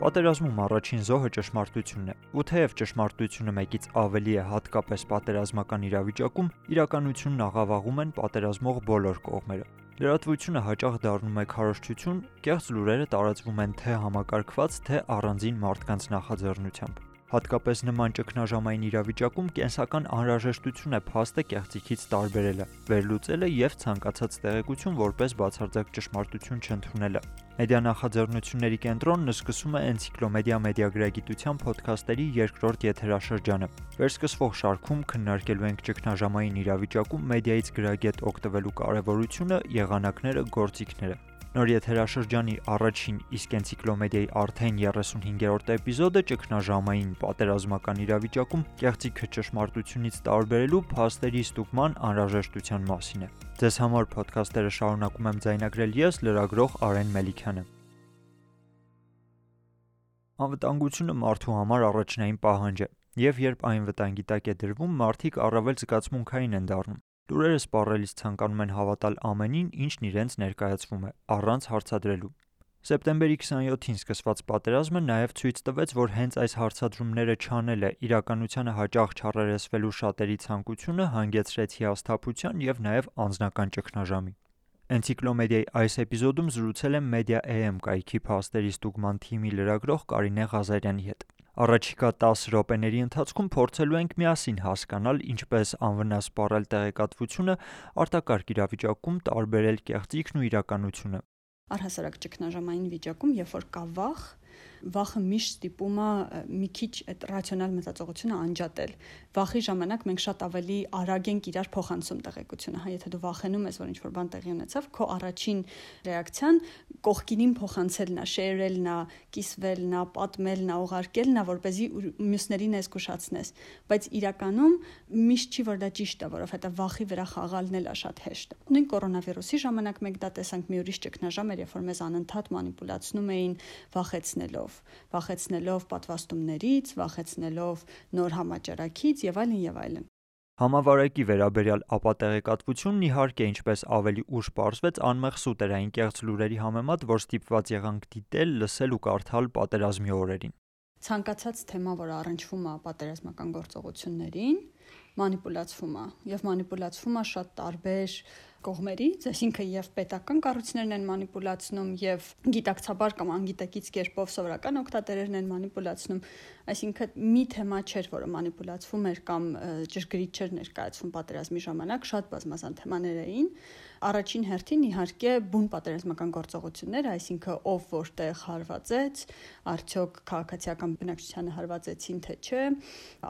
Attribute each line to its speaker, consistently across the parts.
Speaker 1: Պատերազմում առաջին զոհը ճշմարտությունն է։ Ու թեև ճշմարտությունը մեկից ավելի է հատկապես պատերազմական իրավիճակում, իրականությունն աղավաղում են պատերազմող բոլոր կողմերը։ Լրատվությունը հաճախ դառնում է քարոշչություն, կեղծ լուրերը տարածվում են թե համակարգված, թե առանձին մարդկանց նախաձեռնությամբ։ Հատկապես նման ճգնաժամային իրավիճակում կենսական անհրաժեշտություն է փաստը կեղծիքից տարբերելը, վերլուծելը եւ ցանկացած տեղեկություն որպես բացարձակ ճշմարտություն չընդունելը։ Մեդիա նախաձեռնությունների կենտրոնն սկսում է Էնցիկլոմեդիա մեդիագրագիտության ոդքասթերի երկրորդ եթերաշրջանը։ Վերսկսվող շարքում քննարկելու ենք ճգնաժամային իրավիճակում մեդիայից գրագետ օգտվելու կարևորությունը, եղանակները, գործիքները։ Նոր եթերաշրջանի առաջին իսկ էնցիկլոմեդիայի արդեն 35-րդ էպիզոդը ճգնաժամային պատերազմական իրավիճակում կեղծիքը ճշմարտությունից տարբերելու փաստերի ստուգման անհրաժեշտության մասին է։ Ձեզ համար ոդքասթերը շարունակում եմ ձայնագրել ես, լրագրող Արեն Մելիքյանը։ Անվտանգությունը մարդու համար առաջնային պահանջ է, եւ երբ այն վտանգի տակ է դրվում, մարդիկ առավել զգացմունքային են դառնում։ Լուրերը սպառելիս ցանկանում են հավատալ ամենին, ինչն իրենց ներկայացվում է, առանց հարցադրելու։ Սեպտեմբերի 27-ին սկսված պատերազմը նաև ցույց տվեց, որ հենց այս հարցադրումները չանելը իրականությանը հաճախ չառերեսվելու շատերի ցանկությունը հանգեցրեց հիասթափության եւ նաև անձնական ճգնաժամի։ Էնցիկլոմեդիայի այս էպիզոդում զրուցել եմ Media AM կայքի փաստերի ստուգման թիմի լրագրող Կարինե Ղազարյանի հետ։ Առաջիկա 10 րոպեների ընթացքում փորձելու ենք միասին հասկանալ ինչպես անվնաս սպառել տեղեկատվությունը արտակարգ իրավիճակում տարբերել կեղծիքն ու իրականությունը։
Speaker 2: Առհասարակ ճգնաժամային վիճակում, երբ որ կա վախ, վախը միշտ ստիպում է մի քիչ այդ ռացիոնալ մտածողությունը անջատել։ Վախի ժամանակ մենք շատ ավելի արագ ենք իրար փոխանցում տեղեկությունը, հա, եթե դու վախենում ես, որ ինչ-որ բան տեղի ունեցավ, քո առաջին ռեակցիան կողքինին փոխանցելն է, շեյրելն է, կիսվելն է, պատմելն է, ուղարկելն է, որ เป զի մյուսներին ես զգուշացնես։ Բայց իրականում միշտ չի որ դա ճիշտ է, որովհետեւ վախի վրա խաղալն էլ է շատ հեշտ։ Նույն կորոնավիրուսի ժամանակ մենք դա տեսանք մի ուրիշ ճգնաժամ էր, երբ որ մեզ անընդհատ մանիպուլացնում էին վախեցնելով վախեցնելով, վախեցնելով պատվաստումներից, վախեցնելով նոր համաճարակից եւ այլն եւ այլն։
Speaker 1: Համավարակի վերաբերյալ ապատեղեկատվությունն իհարկե ինչպես ավելի ուշ պարզվեց անմեղ սուտերային կեղծ լուրերի համեմատ, որ ստիպված եղանք դիտել, լսել ու կարդալ պատերազմի օրերին։
Speaker 2: Ցանկացած թեմա, որ առնչվում է պատերազմական գործողություններին, մանիպուլացվում է եւ մանիպուլացվում է շատ տարբեր կողմերից, այսինքն եւ պետական կառույցներն են մանիպուլացնում եւ գիտակցաբար կամ անգիտակից կերպով սովորական օգտատերերն են մանիպուլացնում, այսինքն մի թեմա չէր, որը մանիպուլացվում էր կամ ճշգրիտ չէր ներկայացվում պատերազմի ժամանակ, շատ բազմազան թեմաներ էին։ Առաջին հերթին իհարկե բուն պատերազմական գործողությունները, այսինքն ով որտեղ հարվածեց, արդյոք քաղաքացիական բնակչությանը հարվածեցին թե չէ,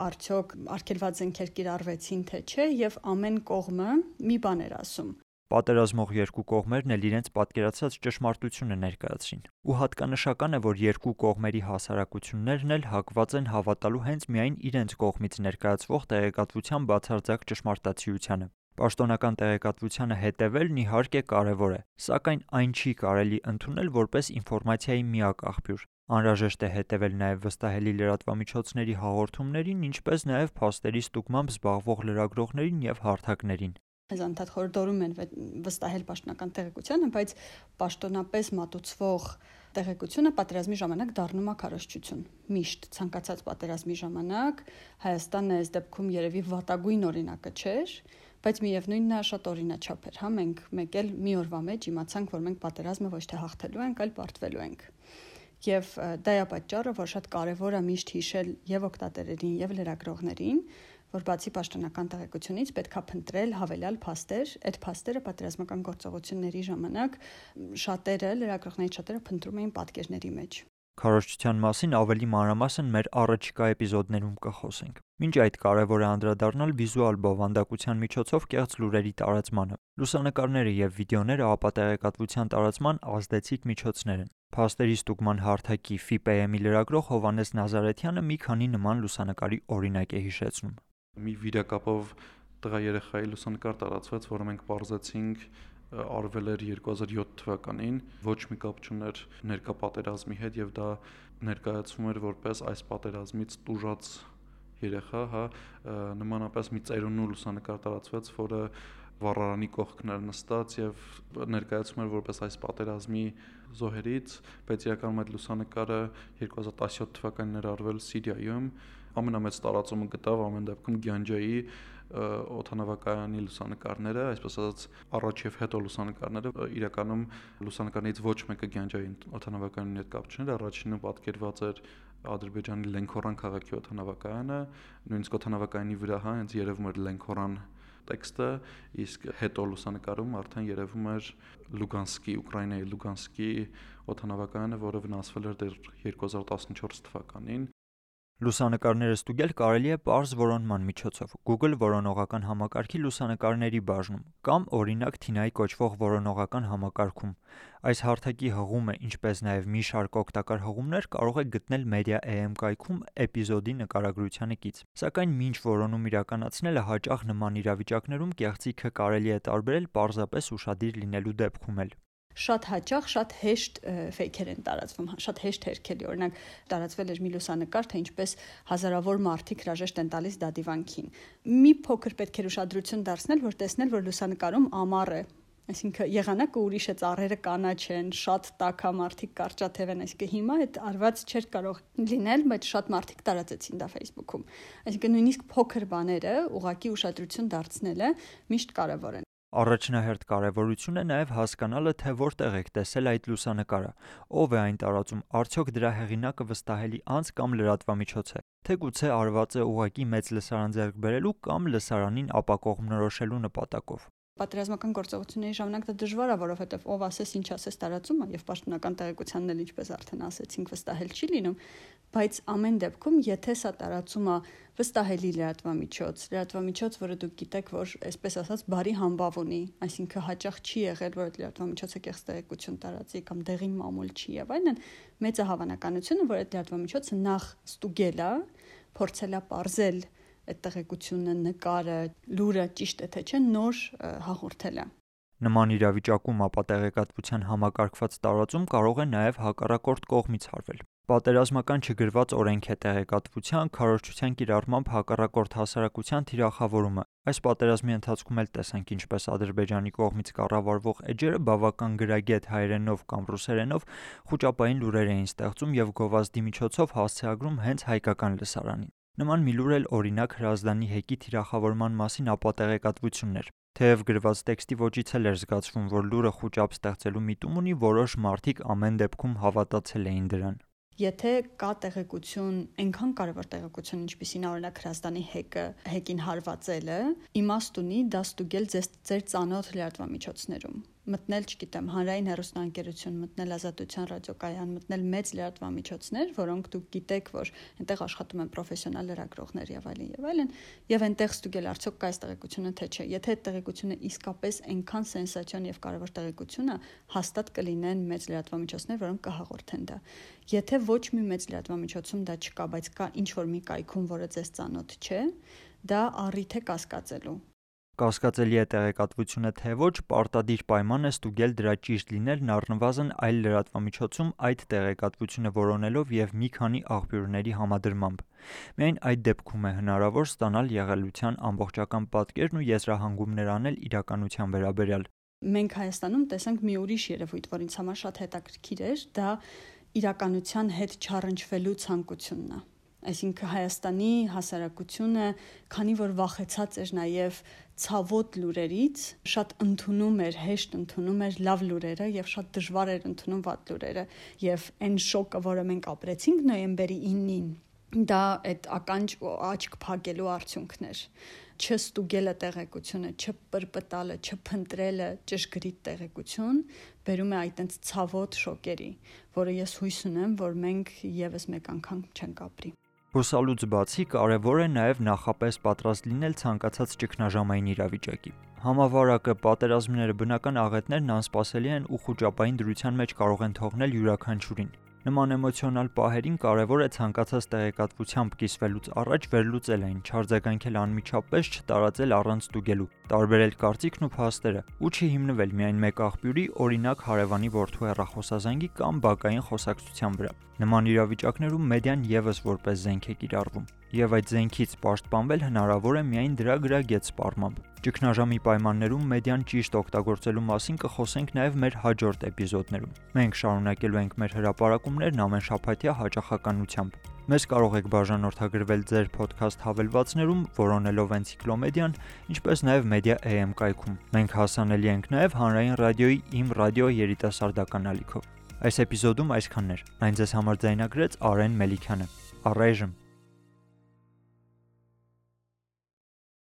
Speaker 2: արդյոք արգելված զենքեր կիրառվեցին թե չէ եւ ամեն կողմը մի բան էր ասում
Speaker 1: պատերազմող երկու կողմերն էլ իրենց պատկերացած ճշմարտությունը ներկայացրին։ Ու հատկանշական է, որ երկու կողմերի հասարակություններն էլ հակված են հավատալու հենց միայն իրենց կողմից ներկայացվող տեղեկատվության բացարձակ ճշմարտացիությանը։ Պաշտոնական տեղեկատվությանը հետևելն իհարկե կարևոր է, սակայն այն չի կարելի ընդունել որպես ինֆորմացիայի միակ աղբյուր։ Անհրաժեշտ է հետևել նաև վստահելի լրատվամիջոցների հաղորդումներին, ինչպես նաև փաստերի ստուգմամբ զբաղվող լրագրողներին եւ հարթակներին
Speaker 2: մեզ անդադ խորհրդորում են վստահել պաշտոնական տեղեկությանը, բայց պաշտոնապես մատուցվող տեղեկությունը պատերազմի ժամանակ դառնում է քարոշչություն։ Միշտ ցանկացած պատերազմի ժամանակ Հայաստանը այս դեպքում երևի վատագույն օրինակը չէր, բայց միևնույնն է շատ օրինաչափ էր, հա մենք մեկ էլ մի օրվա մեջ իմացանք, որ մենք պատերազմը ոչ թե հաղթելու ենք, այլ պարտվելու ենք։ Եվ դա է պատճառը, որ շատ կարևոր է միշտ հիշել եւ օկտատերերին եւ լրագրողներին, որ բացի պաշտոնական տեղեկությունից պետքա փնտրել հավելյալ փաստեր, այդ փաստերը պատերազմական գործողությունների ժամանակ շատերը լրագրողների շատերը փնտրում էին պատկերների մեջ։
Speaker 1: Քարոշչության մասին ավելի մանրամասն մեր առաջիկա էպիզոդներում կխոսենք։ Մինչ այդ կարևոր է անդրադառնալ վիզուալ բովանդակության միջոցով կեղծ լուրերի տարածմանը։ Լուսանկարները եւ վիդեոները ապատեղեկատվության տարածման ազդեցիկ միջոցներ են։ Փաստերի ստուգման հարթակի FIPM-ի լրագրող Հովանես Նազարեթյանը մի քանի նման լուսանկարի օրինակ է հիշեցնում
Speaker 3: մի վիդեոկապով տղա երեխայի լուսանկար տարածվեց, որը մենք բարձեցինք արվել էր 2007 թվականին, ոչ մի կապ չուներ ներկա պատերազմի հետ եւ դա ներկայացվում էր որպես այս պատերազմից տուժած երեխա, հա, նմանապես մի ծերունու լուսանկար տարածվեց, որը վառարանի կողքներ նստած եւ ներկայացում էր որպես այս պատերազմի զոհերից, բայց իրականում այդ լուսանկարը 2017 թվականին ներառվել Սիրիայում ամենամեծ տարածումը գտավ ամեն դեպքում Գյանջայի օթանավակայանի լուսանկարները, այսպես ասած, առաջ եւ հետո լուսանկարները իրականում լուսանկարներից ոչ մեկը Գյանջայի օթանավակայանի հետ կապ չուներ, առաջինը պատկերված էր Ադրբեջանի Լենքորան քաղաքի օթանավակայանը, նույնիսկ օթանավակայանի վրա հա հենց երևում էր Լենքորան տեքստը, իսկ հետո լուսանկարում արդեն երևում էր Լուգանսկի, Ուկրաինայի Լուգանսկի օթանավակայանը, որը վնասվել էր դեռ 2014 թվականին
Speaker 1: Լուսանկարները ստուգել կարելի է պարզ որոնման միջոցով. Google որոնողական համակարգի լուսանկարների բաժնում կամ օրինակ TINA-ի կոչվող որոնողական համակարգում։ Այս հարթակի հղումը, ինչպես նաև մի շարք օգտակար հղումներ կարող եք գտնել Media.am կայքում էպիզոդի նկարագրությանը կից։ Սակայն մինչ որոնում իրականացնելը հաճախ նման իրավիճակներում կեղծիքը կարելի է տարբերել պարզապես ուշադիր լինելու դեպքում էլ
Speaker 2: շատ հաճախ շատ հեշտ ֆեյքեր են տարածվում, շատ հեշտ հերքելի։ Օրինակ տարածվել էր մի լուսանկար, թե ինչպես հազարավոր մարդիկ հրաժեշտ են տալիս դադիվանքին։ Մի փոքր պետք է ուշադրություն դարձնել, որ տեսնել, որ լուսանկարում ամառ է, Այսինքն եղանակը ուրիշ է, ծառերը կանաչ են, շատ տաքա մարդիկ կարճաթև են, այսինքն հիմա այդ արված չէր կարող լինել, բայց շատ մարդիկ տարածեցին դա Facebook-ում։ Այսինքն նույնիսկ փոքր բաները ուղակի ուշադրություն դարձնելը միշտ կարևոր են։
Speaker 1: Առաջնահերթ կարևորություն է նաև հասկանալը, թե որտեղ եք տեսել այդ լուսանկարը, ով է այն տարածում, արդյոք դրա հեղինակը վստահելի անձ կամ լրատվամիջոց է, թե գուցե արված է ուղղակի մեծ լսարան ձեռք բերելու կամ լսարանին ապակողմնորոշելու նպատակով
Speaker 2: պատերազմական գործողությունների ժամանակ դա դժվար է, որովհետև ով ասես ինչ ասես տարածումը եւ պաշտոնական տեղեկությանն էլ ինչպես արդեն ասեցինք վստահել չի լինում, բայց ամեն դեպքում եթե սա տարածումը վստահելի լրատվամիջոց, լրատվամիջոց, որը դուք գիտեք, որ այսպես ասած բարի համբավ ունի, այսինքն հաճախ չի եղել, որ այդ լրատվամիջոցը կեղծ տեղեկություն տարածի կամ դեղին մամուլ չի եւ այլն, մեծ է հավանականությունը, որ այդ լրատվամիջոցը նախ ստուգել է, փորձել է ողրել այդ տեղեկությունը, նկարը, լուրը ճիշտ է թե չէ, նոր հաղորդել է։
Speaker 1: Նման իրավիճակում ապատեղեկատվության համակարգված տարածում կարող է նաև հակառակորդ կողմից արվել։ Պատերազմական չգրված օրենք է տեղեկատվության քարոզչության կիրառմամբ հակառակորդ հասարակության թիրախավորումը։ Այս պատերազմի ընթացքում էլ տեսանք ինչպես Ադրբեջանի կողմից կառավարվող էջերը բավական գրագետ հայերենով կամ ռուսերենով խոճապային լուրեր էին ստեղծում եւ գովազդի միջոցով հասցեագրում հենց հայկական լսարանին։ Նման մի լուր էլ օրինակ Հրազդանի հեկի թիրախավորման մասին ապատեղեկատվությունն էր։ Թեև գրված տեքստի ոճից էլ էր զգացվում, որ լուրը խոճապ ստեղծելու միտում ունի, որոշ մարդիկ ամեն դեպքում հավատացել էին դրան
Speaker 2: եթե կա տեղեկություն, այնքան կարևոր տեղեկություն, ինչպիսին օրինակ Հրազդանի հեկը, հեկին հարվածելը, իմաստ ունի դա ստուգել ձեր ծանոթ լրատվամիջոցներում մտնել, չգիտեմ, հանրային հեռուստաընկերություն, մտնել ազատության ռադիոկայան, մտնել մեծ լրատվամիջոցներ, որոնք դուք գիտեք, որ այնտեղ աշխատում են պրոֆեսիոնալ լրագրողներ եւ այլն եւ այլն, եւ այնտեղ ստուգել արդյոք կա այս տեղեկությունը թե չէ։ Եթե այդ տեղեկությունը իսկապես այնքան սենսացիոն եւ կարևոր տեղեկություն է, հաստատ կլինեն մեծ լրատվամիջոցներ, որոնք կհաղորդեն դա։ Եթե ոչ մի մեծ լրատվամիջոցում դա չկա, բայց կա ինչ որ մի կայքում, որը ձեզ ծանոթ չէ, դա առիթ է կասկածելու
Speaker 1: Կասկածելի է տեղեկատվությունը թե ոչ, պարտադիր պայման է ստուգել դրա ճիշտ լինելն առնվազն այլ լրատվամիջոցում այդ տեղեկատվությունը որոնելով եւ մի քանի աղբյուրների համադրմամբ։ Միայն այդ դեպքում է հնարավոր ստանալ եղելության ամբողջական պատկերն ու եզրահանգումներ անել իրականության վերաբերյալ։
Speaker 2: Մենք Հայաստանում տեսանք մի ուրիշ երևույթ, որ ինձ համար շատ հետաքրքիր էր, դա իրականության հետ չառընչվելու ցանկությունն է այսինքն Հայաստանի հասարակությունը, քանի որ վախեցած էր նաև ցավոտ լուրերից, շատ ընդունում էր, հեշտ ընդունում էր լավ լուրերը եւ շատ դժվար էր ընդունում վատ լուրերը եւ այն շոկը, որը մենք ապրեցինք նոյեմբերի 9-ին, դա այդ ականջ աչք փակելու արդյունքներ չստուգելը տեղեկությունը, չպրպտալը, չփնտրելը ճշգրիտ տեղեկություն բերում է այտենց ցավոտ շոկերի, որը ես հույս ունեմ, որ մենք եւս մեկ անգամ չենք ապրի։
Speaker 1: Հուսալուց բացի կարևոր է նաև նախապես պատրաստ լինել ցանկացած ճգնաժամային իրավիճակի։ Համավարակը, պատերազմները, բնական աղետներն անսպասելի են ու խոճապային դրության մեջ կարող են թողնել յուրաքանչյուրին։ Նման էմոցիոնալ պահերին կարևոր է ցանկացած տեղեկատվությամբ կիսվելուց առաջ վերլուծել այն, չարձագանքել անմիջապես, չտարածել առանց ստուգելու, տարբերել կարծիքն ու փաստերը, ու չհիմնվել միայն մեկ աղբյուրի, օրինակ հարևանի որդու հեռախոսազանգի կամ բակային խոսակցության վրա։ Նման իրավիճակներում մեդիան եւս որպես զենք է կիրառվում։ եւ այդ զենքից պաշտպանվել հնարավոր է միայն դրա գրագետ սպառմամբ։ Ճգնաժամի պայմաններում մեդիան ճիշտ օգտագործելու մասին կխոսենք նաև մեր հաջորդ էպիզոդներում։ Մենք շարունակելու ենք մեր հրապարակումներն ամեն շաբաթյա հաճախականությամբ։ Մեզ կարող եք բաժանորդագրվել ձեր ոդքասթ հավելվածներում, որոնելով էնցիկլոմեդիան, ինչպես նաև Media AM կայքում։ Մենք հասանելի ենք նաև հանրային ռադիոյի Իմ ռադիո երիտասարդական ալիքով։ Այս էպիզոդում այսքանն էր։ Այն ձեզ համար ձայնագրեց Արեն Մելիքյանը։ Առայժմ